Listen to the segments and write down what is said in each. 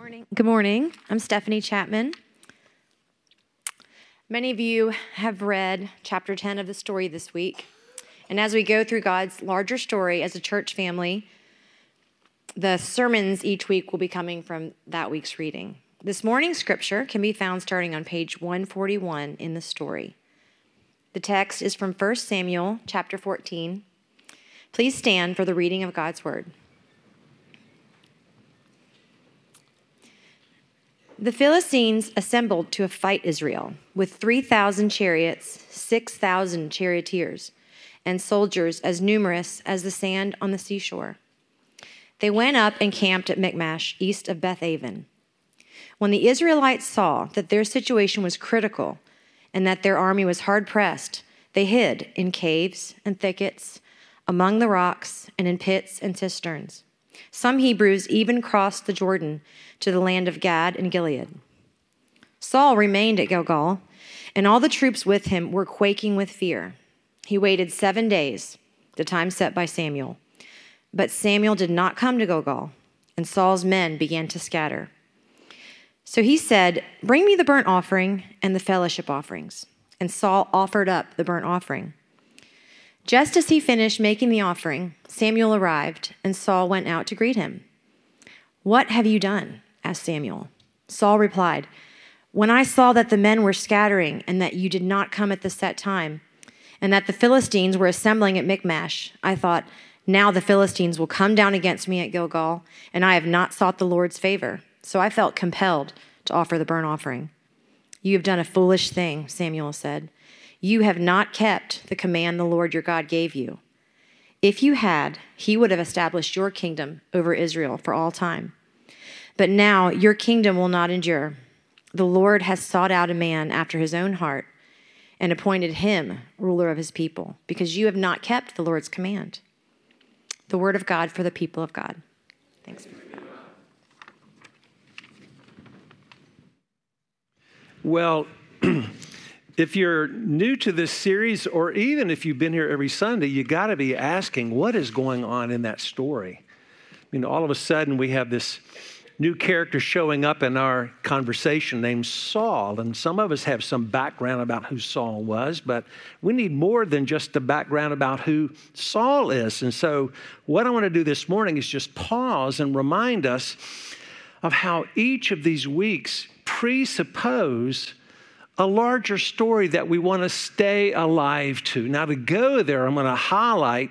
morning. Good morning. I'm Stephanie Chapman. Many of you have read chapter 10 of the story this week. And as we go through God's larger story as a church family, the sermons each week will be coming from that week's reading. This morning's scripture can be found starting on page 141 in the story. The text is from 1 Samuel chapter 14. Please stand for the reading of God's word. The Philistines assembled to fight Israel with 3,000 chariots, 6,000 charioteers, and soldiers as numerous as the sand on the seashore. They went up and camped at Michmash, east of Beth Aven. When the Israelites saw that their situation was critical and that their army was hard pressed, they hid in caves and thickets, among the rocks, and in pits and cisterns. Some Hebrews even crossed the Jordan to the land of Gad and Gilead. Saul remained at Gilgal, and all the troops with him were quaking with fear. He waited seven days, the time set by Samuel. But Samuel did not come to Gilgal, and Saul's men began to scatter. So he said, Bring me the burnt offering and the fellowship offerings. And Saul offered up the burnt offering. Just as he finished making the offering, Samuel arrived, and Saul went out to greet him. What have you done? asked Samuel. Saul replied, When I saw that the men were scattering, and that you did not come at the set time, and that the Philistines were assembling at Michmash, I thought, Now the Philistines will come down against me at Gilgal, and I have not sought the Lord's favor. So I felt compelled to offer the burnt offering. You have done a foolish thing, Samuel said. You have not kept the command the Lord your God gave you. If you had, he would have established your kingdom over Israel for all time. But now your kingdom will not endure. The Lord has sought out a man after his own heart and appointed him ruler of his people, because you have not kept the Lord's command. The word of God for the people of God. Thanks. Well, if you're new to this series, or even if you've been here every Sunday, you got to be asking what is going on in that story. I mean, all of a sudden we have this new character showing up in our conversation named Saul. And some of us have some background about who Saul was, but we need more than just the background about who Saul is. And so, what I want to do this morning is just pause and remind us of how each of these weeks presuppose a larger story that we want to stay alive to. Now, to go there, I'm going to highlight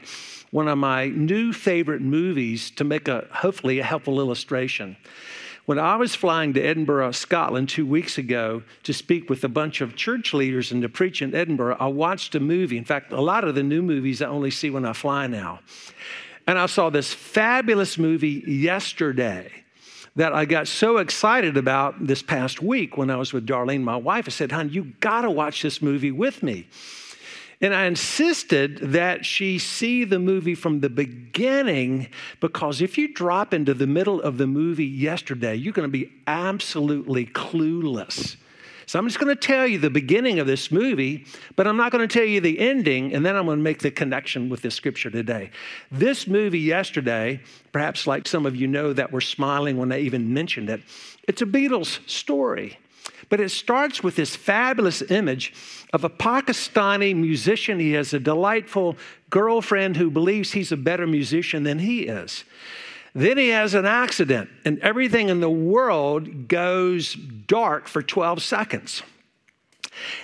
one of my new favorite movies to make a hopefully a helpful illustration. When I was flying to Edinburgh, Scotland, two weeks ago to speak with a bunch of church leaders and to preach in Edinburgh, I watched a movie. In fact, a lot of the new movies I only see when I fly now. And I saw this fabulous movie yesterday that I got so excited about this past week when I was with Darlene, my wife. I said, Hon, you got to watch this movie with me. And I insisted that she see the movie from the beginning because if you drop into the middle of the movie yesterday, you're going to be absolutely clueless. So I'm just going to tell you the beginning of this movie, but I'm not going to tell you the ending, and then I'm going to make the connection with the scripture today. This movie yesterday, perhaps like some of you know that were smiling when I even mentioned it, it's a Beatles story. But it starts with this fabulous image of a Pakistani musician. He has a delightful girlfriend who believes he's a better musician than he is. Then he has an accident, and everything in the world goes dark for 12 seconds.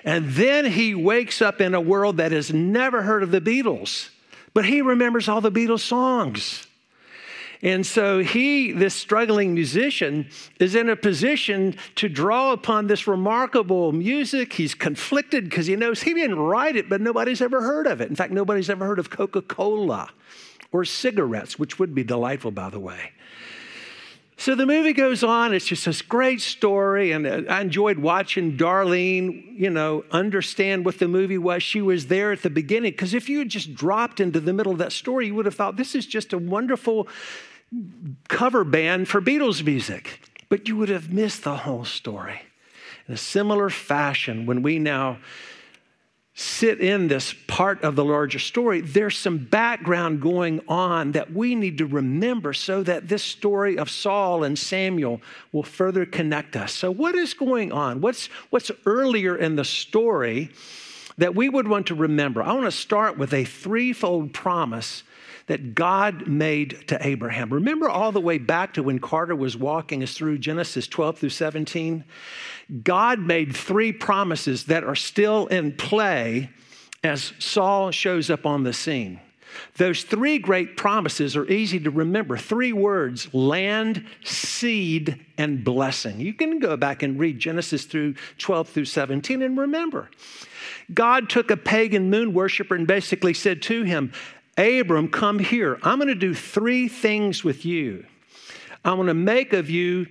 And then he wakes up in a world that has never heard of the Beatles, but he remembers all the Beatles songs. And so he, this struggling musician, is in a position to draw upon this remarkable music. He's conflicted because he knows he didn't write it, but nobody's ever heard of it. In fact, nobody's ever heard of Coca Cola or cigarettes, which would be delightful, by the way. So the movie goes on. It's just this great story, and uh, I enjoyed watching Darlene, you know, understand what the movie was. She was there at the beginning because if you had just dropped into the middle of that story, you would have thought this is just a wonderful cover band for Beatles music, but you would have missed the whole story. In a similar fashion, when we now sit in this part of the larger story, there's some background going on that we need to remember so that this story of Saul and Samuel will further connect us. So, what is going on? What's, what's earlier in the story that we would want to remember? I want to start with a threefold promise that God made to Abraham. Remember all the way back to when Carter was walking us through Genesis 12 through 17? God made three promises that are still in play as Saul shows up on the scene. Those three great promises are easy to remember. Three words land, seed, and blessing. You can go back and read Genesis through 12 through 17 and remember. God took a pagan moon worshiper and basically said to him, Abram, come here. I'm going to do three things with you. I'm going to make of you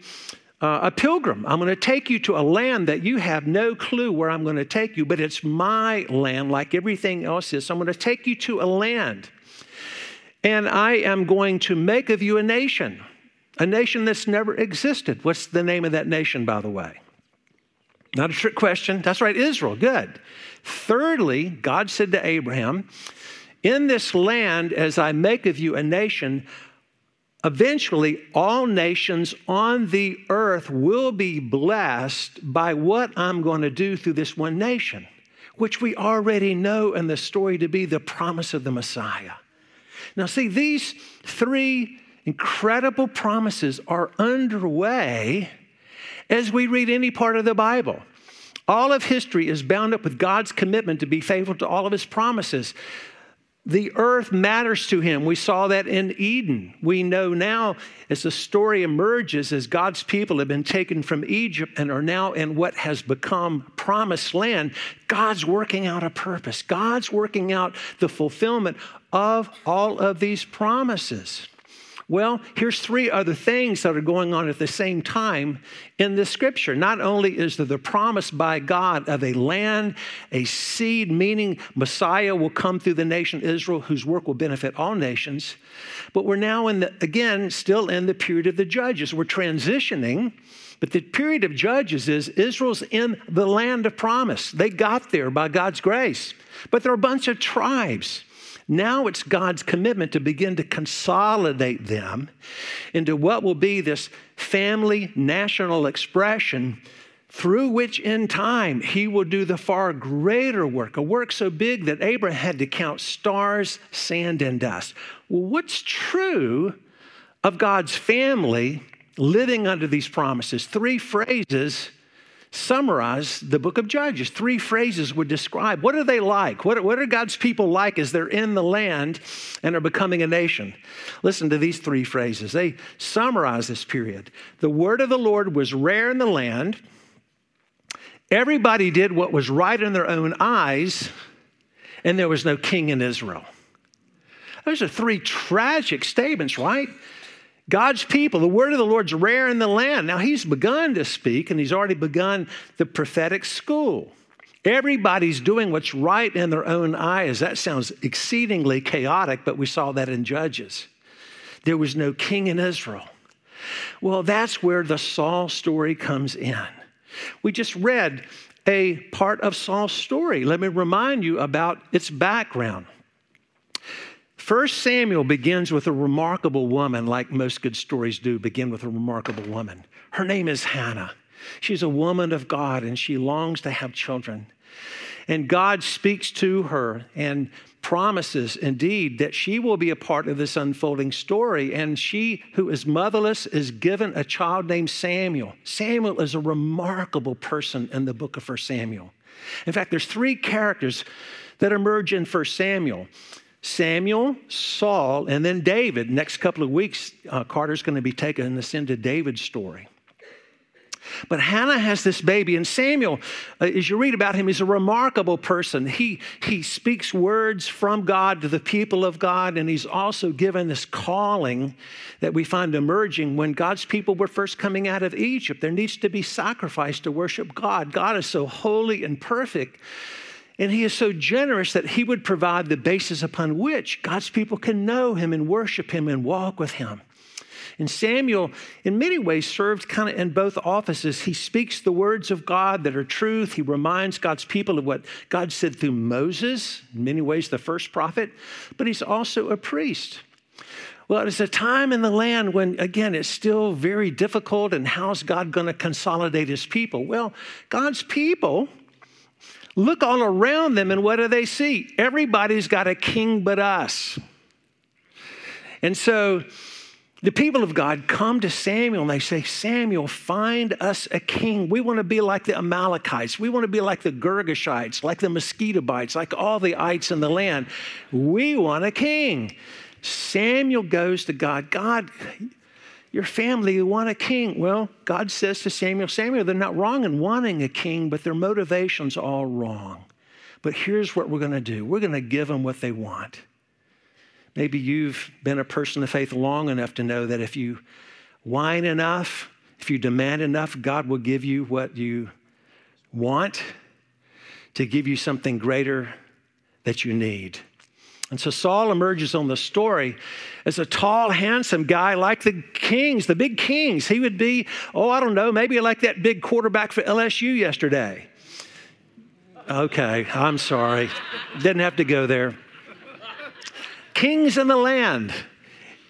uh, a pilgrim. I'm going to take you to a land that you have no clue where I'm going to take you, but it's my land like everything else is. So I'm going to take you to a land. And I am going to make of you a nation, a nation that's never existed. What's the name of that nation, by the way? Not a trick question. That's right, Israel. Good. Thirdly, God said to Abraham, in this land, as I make of you a nation, eventually all nations on the earth will be blessed by what I'm going to do through this one nation, which we already know in the story to be the promise of the Messiah. Now, see, these three incredible promises are underway as we read any part of the Bible. All of history is bound up with God's commitment to be faithful to all of his promises. The earth matters to him. We saw that in Eden. We know now as the story emerges, as God's people have been taken from Egypt and are now in what has become promised land, God's working out a purpose. God's working out the fulfillment of all of these promises. Well, here's three other things that are going on at the same time in the scripture. Not only is there the promise by God of a land, a seed, meaning Messiah will come through the nation Israel, whose work will benefit all nations, but we're now in the, again, still in the period of the judges. We're transitioning. But the period of Judges is Israel's in the land of promise. They got there by God's grace. But there are a bunch of tribes now it's God's commitment to begin to consolidate them into what will be this family national expression through which in time he will do the far greater work, a work so big that Abraham had to count stars, sand, and dust. Well, what's true of God's family living under these promises? Three phrases summarize the book of Judges. Three phrases would describe what are they like? What, what are God's people like as they're in the land and are becoming a nation? Listen to these three phrases. They summarize this period. The word of the Lord was rare in the land. Everybody did what was right in their own eyes, and there was no king in Israel. Those are three tragic statements, right? God's people, the word of the Lord's rare in the land. Now, he's begun to speak and he's already begun the prophetic school. Everybody's doing what's right in their own eyes. That sounds exceedingly chaotic, but we saw that in Judges. There was no king in Israel. Well, that's where the Saul story comes in. We just read a part of Saul's story. Let me remind you about its background. First Samuel begins with a remarkable woman, like most good stories do begin with a remarkable woman. Her name is Hannah. She's a woman of God and she longs to have children. And God speaks to her and promises indeed that she will be a part of this unfolding story. And she, who is motherless, is given a child named Samuel. Samuel is a remarkable person in the book of 1 Samuel. In fact, there's three characters that emerge in 1 Samuel. Samuel, Saul, and then David. Next couple of weeks, uh, Carter's going to be taking us into David's story. But Hannah has this baby, and Samuel, uh, as you read about him, he's a remarkable person. He, he speaks words from God to the people of God, and he's also given this calling that we find emerging when God's people were first coming out of Egypt. There needs to be sacrifice to worship God. God is so holy and perfect and he is so generous that he would provide the basis upon which God's people can know him and worship him and walk with him. And Samuel, in many ways, served kind of in both offices. He speaks the words of God that are truth. He reminds God's people of what God said through Moses, in many ways, the first prophet, but he's also a priest. Well, it's a time in the land when, again, it's still very difficult, and how's God going to consolidate his people? Well, God's people look all around them, and what do they see? Everybody's got a king but us. And so the people of God come to Samuel and they say, Samuel, find us a king. We want to be like the Amalekites. We want to be like the Girgashites, like the Mosquitobites, like all the ites in the land. We want a king. Samuel goes to God, God, your family you want a king. Well, God says to Samuel, Samuel, they're not wrong in wanting a king, but their motivation's all wrong. But here's what we're going to do we're going to give them what they want. Maybe you've been a person of faith long enough to know that if you whine enough, if you demand enough, God will give you what you want to give you something greater that you need. And so Saul emerges on the story as a tall, handsome guy like the kings, the big kings. He would be, oh, I don't know, maybe like that big quarterback for LSU yesterday. Okay, I'm sorry. Didn't have to go there. Kings in the land.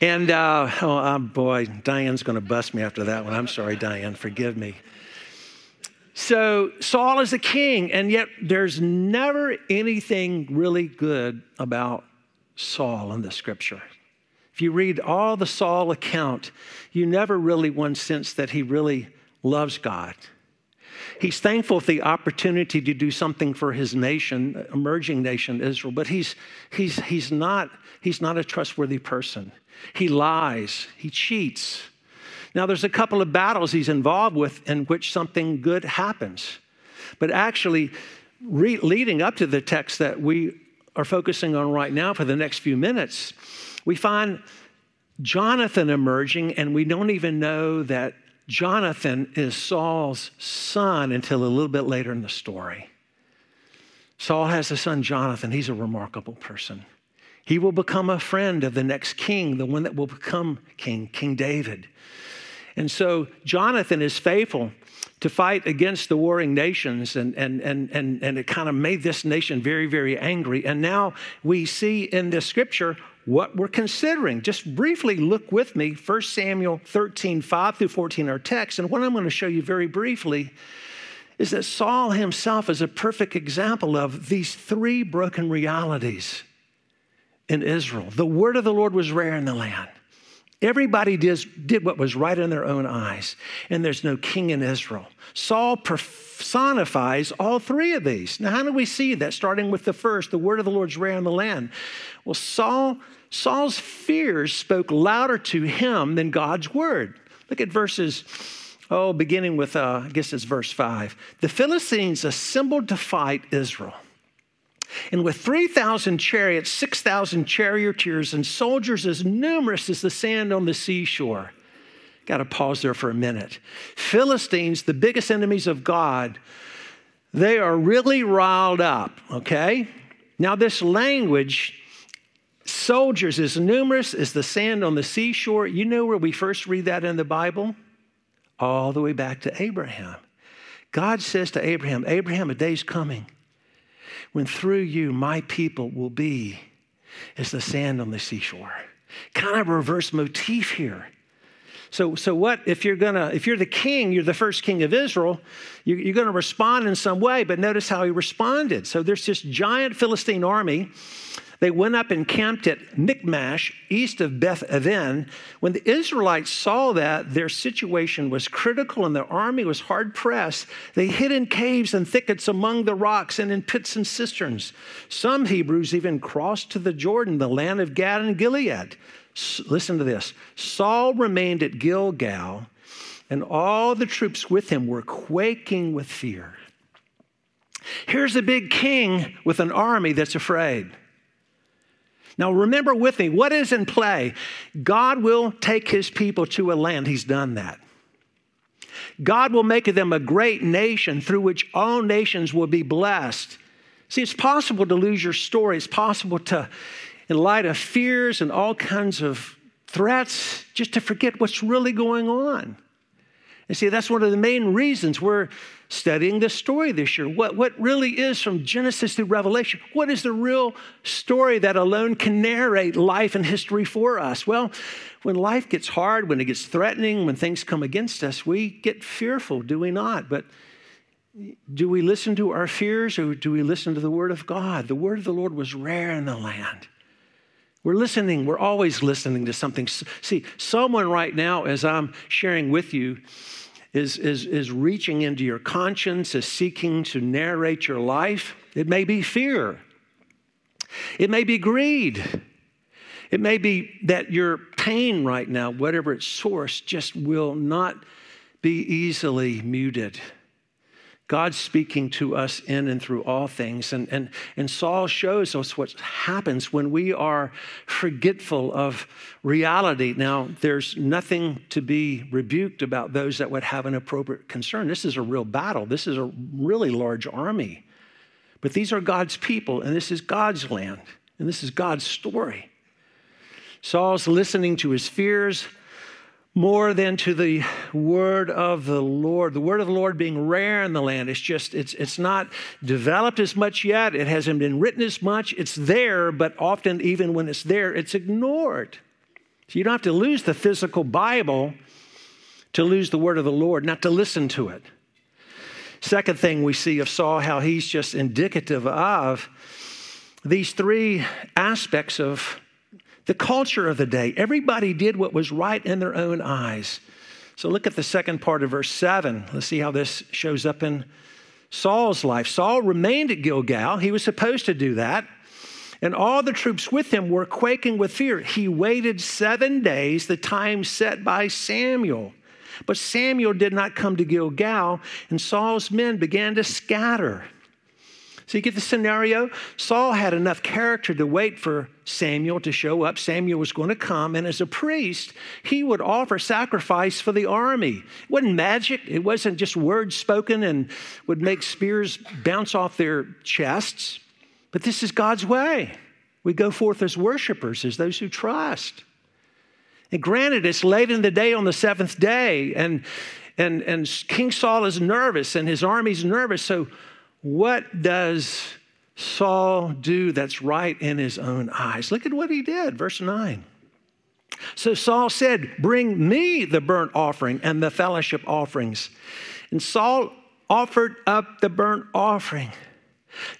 And uh, oh, oh boy, Diane's going to bust me after that one. I'm sorry, Diane, forgive me. So Saul is a king, and yet there's never anything really good about Saul in the scripture. If you read all the Saul account, you never really one sense that he really loves God. He's thankful for the opportunity to do something for his nation, emerging nation Israel, but he's, he's, he's, not, he's not a trustworthy person. He lies, he cheats. Now, there's a couple of battles he's involved with in which something good happens. But actually, re- leading up to the text that we are focusing on right now for the next few minutes, we find Jonathan emerging, and we don't even know that Jonathan is Saul's son until a little bit later in the story. Saul has a son, Jonathan. He's a remarkable person. He will become a friend of the next king, the one that will become king, King David. And so Jonathan is faithful to fight against the warring nations, and, and, and, and, and it kind of made this nation very, very angry. And now we see in this scripture what we're considering. Just briefly look with me, 1 Samuel 13, 5 through 14, our text. And what I'm going to show you very briefly is that Saul himself is a perfect example of these three broken realities in Israel. The word of the Lord was rare in the land. Everybody did, did what was right in their own eyes, and there's no king in Israel. Saul personifies all three of these. Now, how do we see that? Starting with the first, the word of the Lord's rare in the land. Well, Saul, Saul's fears spoke louder to him than God's word. Look at verses, oh, beginning with, uh, I guess it's verse five. The Philistines assembled to fight Israel. And with 3,000 chariots, 6,000 charioteers, and soldiers as numerous as the sand on the seashore. Got to pause there for a minute. Philistines, the biggest enemies of God, they are really riled up, okay? Now, this language, soldiers as numerous as the sand on the seashore, you know where we first read that in the Bible? All the way back to Abraham. God says to Abraham, Abraham, a day's coming when through you my people will be as the sand on the seashore. Kind of reverse motif here. So, so what if you're gonna if you're the king, you're the first king of Israel, you, you're gonna respond in some way. But notice how he responded. So there's this giant Philistine army they went up and camped at Michmash, east of Beth Aven. When the Israelites saw that their situation was critical and their army was hard pressed, they hid in caves and thickets among the rocks and in pits and cisterns. Some Hebrews even crossed to the Jordan, the land of Gad and Gilead. Listen to this Saul remained at Gilgal, and all the troops with him were quaking with fear. Here's a big king with an army that's afraid. Now, remember with me, what is in play? God will take his people to a land. He's done that. God will make them a great nation through which all nations will be blessed. See, it's possible to lose your story. It's possible to, in light of fears and all kinds of threats just to forget what's really going on. And see, that's one of the main reasons we're studying this story this year. What, what really is from Genesis to Revelation? What is the real story that alone can narrate life and history for us? Well, when life gets hard, when it gets threatening, when things come against us, we get fearful, do we not? But do we listen to our fears or do we listen to the Word of God? The Word of the Lord was rare in the land. We're listening, we're always listening to something. See, someone right now, as I'm sharing with you, is, is, is reaching into your conscience, is seeking to narrate your life. It may be fear, it may be greed. It may be that your pain right now, whatever its source, just will not be easily muted. God's speaking to us in and through all things. And, and, and Saul shows us what happens when we are forgetful of reality. Now, there's nothing to be rebuked about those that would have an appropriate concern. This is a real battle, this is a really large army. But these are God's people, and this is God's land, and this is God's story. Saul's listening to his fears more than to the word of the Lord. The word of the Lord being rare in the land. It's just, it's, it's not developed as much yet. It hasn't been written as much. It's there, but often, even when it's there, it's ignored. So you don't have to lose the physical Bible to lose the word of the Lord, not to listen to it. Second thing we see of Saul, how he's just indicative of these three aspects of the culture of the day. Everybody did what was right in their own eyes. So look at the second part of verse 7. Let's see how this shows up in Saul's life. Saul remained at Gilgal. He was supposed to do that. And all the troops with him were quaking with fear. He waited seven days, the time set by Samuel. But Samuel did not come to Gilgal, and Saul's men began to scatter. So you get the scenario. Saul had enough character to wait for Samuel to show up. Samuel was going to come, and as a priest, he would offer sacrifice for the army. It wasn't magic, it wasn't just words spoken and would make spears bounce off their chests. But this is God's way. We go forth as worshipers, as those who trust. And granted, it's late in the day on the seventh day, and, and, and King Saul is nervous and his army's nervous. So what does Saul do that's right in his own eyes? Look at what he did, verse 9. So Saul said, Bring me the burnt offering and the fellowship offerings. And Saul offered up the burnt offering.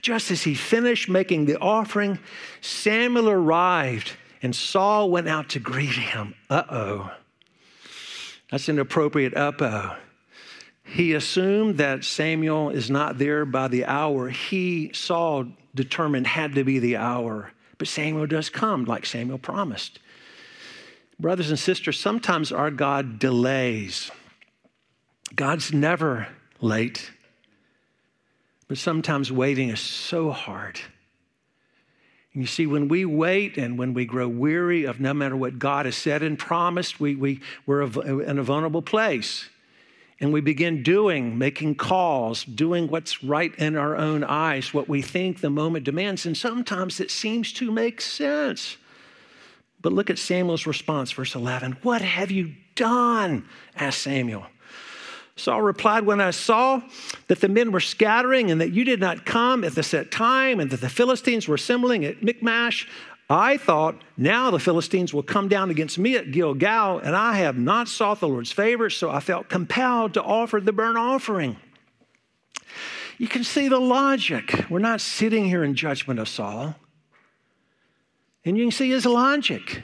Just as he finished making the offering, Samuel arrived and Saul went out to greet him. Uh oh. That's an appropriate uh oh. He assumed that Samuel is not there by the hour. He saw, determined, had to be the hour. But Samuel does come, like Samuel promised. Brothers and sisters, sometimes our God delays. God's never late, but sometimes waiting is so hard. And you see, when we wait and when we grow weary of no matter what God has said and promised, we, we, we're in a vulnerable place and we begin doing, making calls, doing what's right in our own eyes, what we think the moment demands. And sometimes it seems to make sense. But look at Samuel's response, verse 11. What have you done? asked Samuel. Saul replied, When I saw that the men were scattering and that you did not come at the set time and that the Philistines were assembling at Michmash, I thought, now the Philistines will come down against me at Gilgal, and I have not sought the Lord's favor, so I felt compelled to offer the burnt offering. You can see the logic. We're not sitting here in judgment of Saul. And you can see his logic.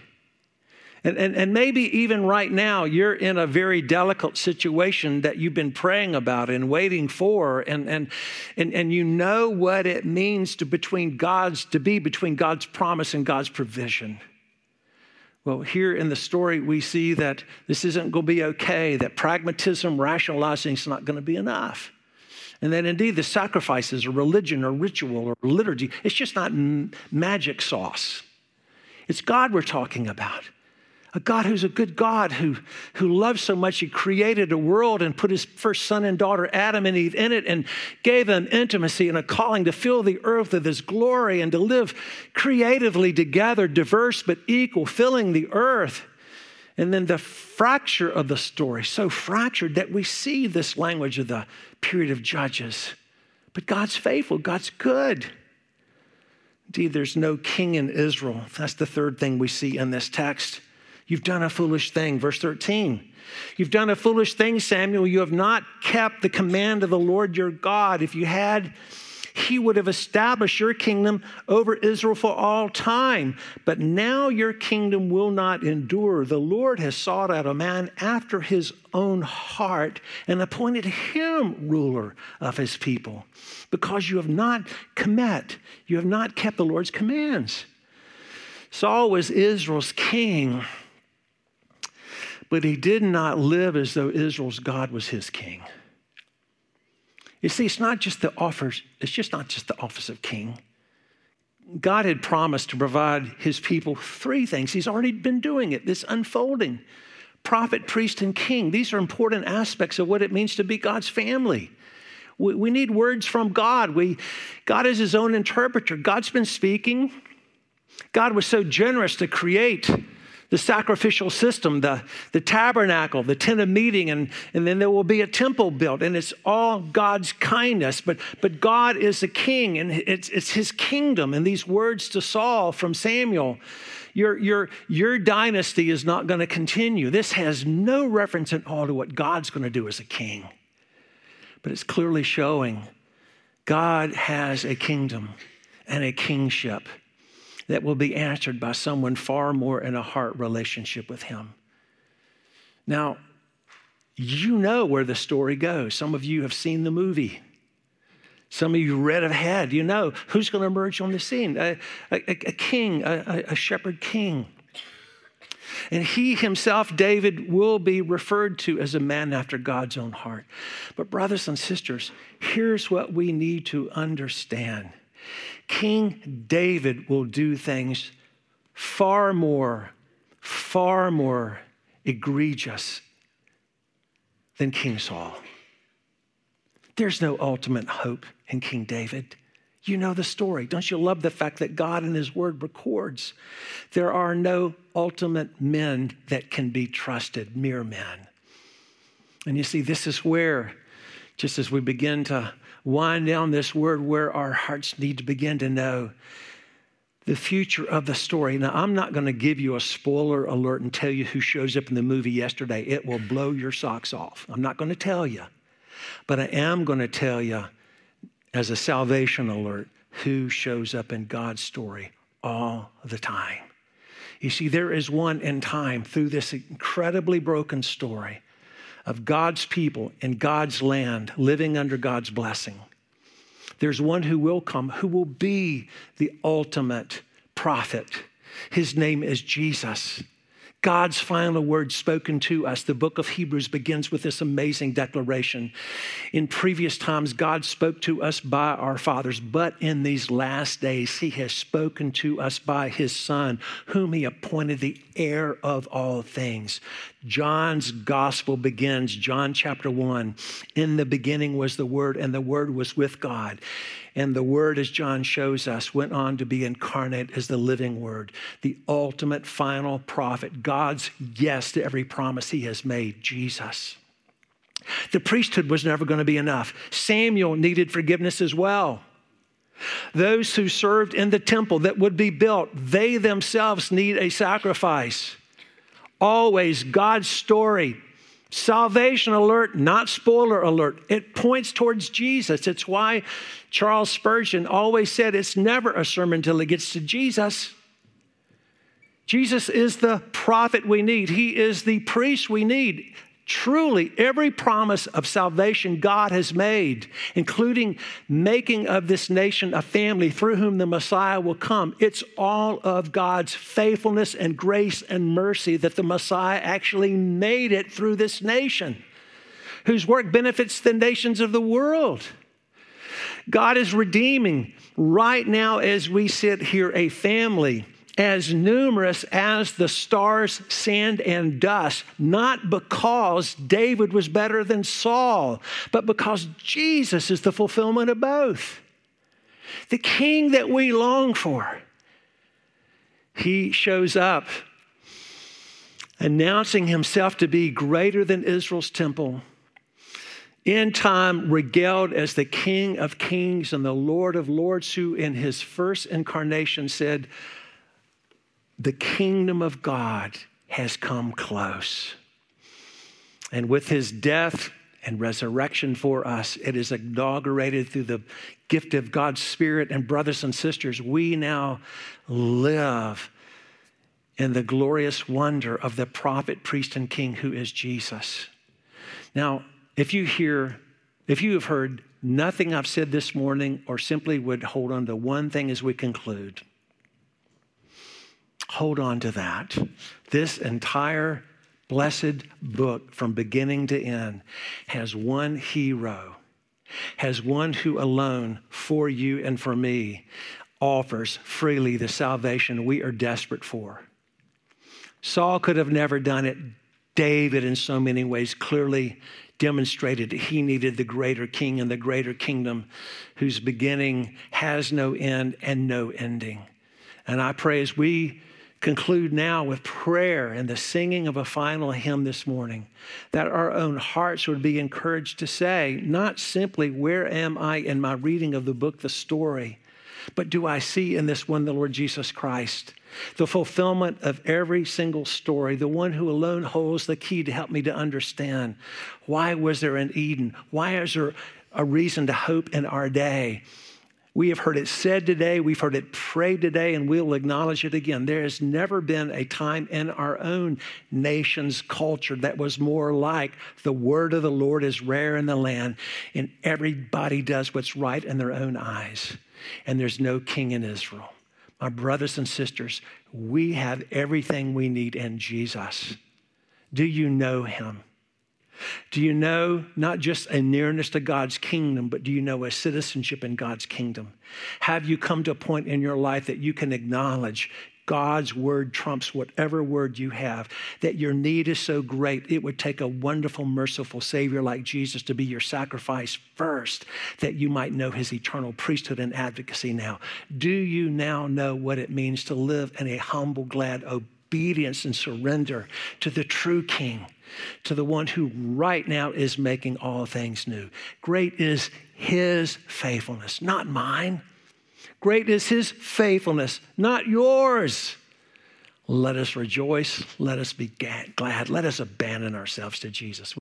And, and, and maybe even right now, you're in a very delicate situation that you've been praying about and waiting for, and, and, and, and you know what it means to, between God's, to be between God's promise and God's provision. Well, here in the story, we see that this isn't going to be okay, that pragmatism, rationalizing is not going to be enough. And that indeed the sacrifices or religion or ritual or liturgy, it's just not magic sauce. It's God we're talking about. A God who's a good God who, who loves so much, He created a world and put His first son and daughter, Adam and Eve, in it and gave them intimacy and a calling to fill the earth with His glory and to live creatively together, diverse but equal, filling the earth. And then the fracture of the story, so fractured that we see this language of the period of Judges. But God's faithful, God's good. Indeed, there's no king in Israel. That's the third thing we see in this text. You've done a foolish thing. Verse 13. You've done a foolish thing, Samuel. You have not kept the command of the Lord your God. If you had, he would have established your kingdom over Israel for all time. But now your kingdom will not endure. The Lord has sought out a man after his own heart and appointed him ruler of his people because you have not commit, you have not kept the Lord's commands. Saul was Israel's king, but he did not live as though Israel's God was his king. You see, it's not just the offers, it's just not just the office of king. God had promised to provide his people three things. He's already been doing it, this unfolding prophet, priest, and king. These are important aspects of what it means to be God's family. We, we need words from God. We, God is his own interpreter. God's been speaking. God was so generous to create the sacrificial system, the, the tabernacle, the tent of meeting, and, and then there will be a temple built. And it's all God's kindness. But, but God is the king, and it's, it's his kingdom. And these words to Saul from Samuel your, your, your dynasty is not going to continue. This has no reference at all to what God's going to do as a king. But it's clearly showing God has a kingdom and a kingship that will be answered by someone far more in a heart relationship with Him. Now, you know where the story goes. Some of you have seen the movie. Some of you read ahead. You know who's going to emerge on the scene a, a, a king, a, a shepherd king. And he himself, David, will be referred to as a man after God's own heart. But, brothers and sisters, here's what we need to understand King David will do things far more, far more egregious than King Saul. There's no ultimate hope in King David. You know the story. Don't you love the fact that God in His Word records there are no ultimate men that can be trusted, mere men. And you see, this is where, just as we begin to wind down this word where our hearts need to begin to know the future of the story. Now, I'm not going to give you a spoiler alert and tell you who shows up in the movie yesterday. It will blow your socks off. I'm not going to tell you. But I am going to tell you, as a salvation alert, who shows up in God's story all the time. You see, there is one in time through this incredibly broken story of God's people in God's land living under God's blessing. There's one who will come who will be the ultimate prophet. His name is Jesus. God's final word spoken to us. The book of Hebrews begins with this amazing declaration. In previous times, God spoke to us by our fathers, but in these last days, He has spoken to us by His Son, whom He appointed the heir of all things. John's gospel begins, John chapter 1. In the beginning was the Word, and the Word was with God. And the Word, as John shows us, went on to be incarnate as the living Word, the ultimate final prophet, God's yes to every promise He has made, Jesus. The priesthood was never going to be enough. Samuel needed forgiveness as well. Those who served in the temple that would be built, they themselves need a sacrifice. Always God's story Salvation alert, not spoiler alert. It points towards Jesus. It's why Charles Spurgeon always said it's never a sermon until it gets to Jesus. Jesus is the prophet we need, He is the priest we need. Truly, every promise of salvation God has made, including making of this nation a family through whom the Messiah will come, it's all of God's faithfulness and grace and mercy that the Messiah actually made it through this nation, whose work benefits the nations of the world. God is redeeming right now as we sit here a family as numerous as the stars, sand, and dust, not because David was better than Saul, but because Jesus is the fulfillment of both. The king that we long for. He shows up announcing himself to be greater than Israel's temple. In time, regaled as the King of Kings and the Lord of Lords, who in his first incarnation said, The kingdom of God has come close. And with his death and resurrection for us, it is inaugurated through the gift of God's Spirit. And, brothers and sisters, we now live in the glorious wonder of the prophet, priest, and king who is Jesus. Now, if you hear, if you have heard nothing I've said this morning, or simply would hold on to one thing as we conclude, hold on to that. This entire blessed book from beginning to end has one hero, has one who alone for you and for me offers freely the salvation we are desperate for. Saul could have never done it. David, in so many ways, clearly demonstrated he needed the greater king and the greater kingdom whose beginning has no end and no ending. And I pray as we conclude now with prayer and the singing of a final hymn this morning, that our own hearts would be encouraged to say, not simply, Where am I in my reading of the book, the story, but do I see in this one the Lord Jesus Christ? the fulfillment of every single story, the one who alone holds the key to help me to understand why was there an Eden? Why is there a reason to hope in our day? We have heard it said today, we've heard it prayed today, and we'll acknowledge it again. There has never been a time in our own nation's culture that was more like the word of the Lord is rare in the land, and everybody does what's right in their own eyes. And there's no king in Israel. My brothers and sisters, we have everything we need in Jesus. Do you know him? Do you know not just a nearness to God's kingdom, but do you know a citizenship in God's kingdom? Have you come to a point in your life that you can acknowledge God's word trumps whatever word you have, that your need is so great, it would take a wonderful, merciful Savior like Jesus to be your sacrifice first, that you might know his eternal priesthood and advocacy now. Do you now know what it means to live in a humble, glad obedience and surrender to the true King? To the one who right now is making all things new. Great is his faithfulness, not mine. Great is his faithfulness, not yours. Let us rejoice. Let us be glad. Let us abandon ourselves to Jesus.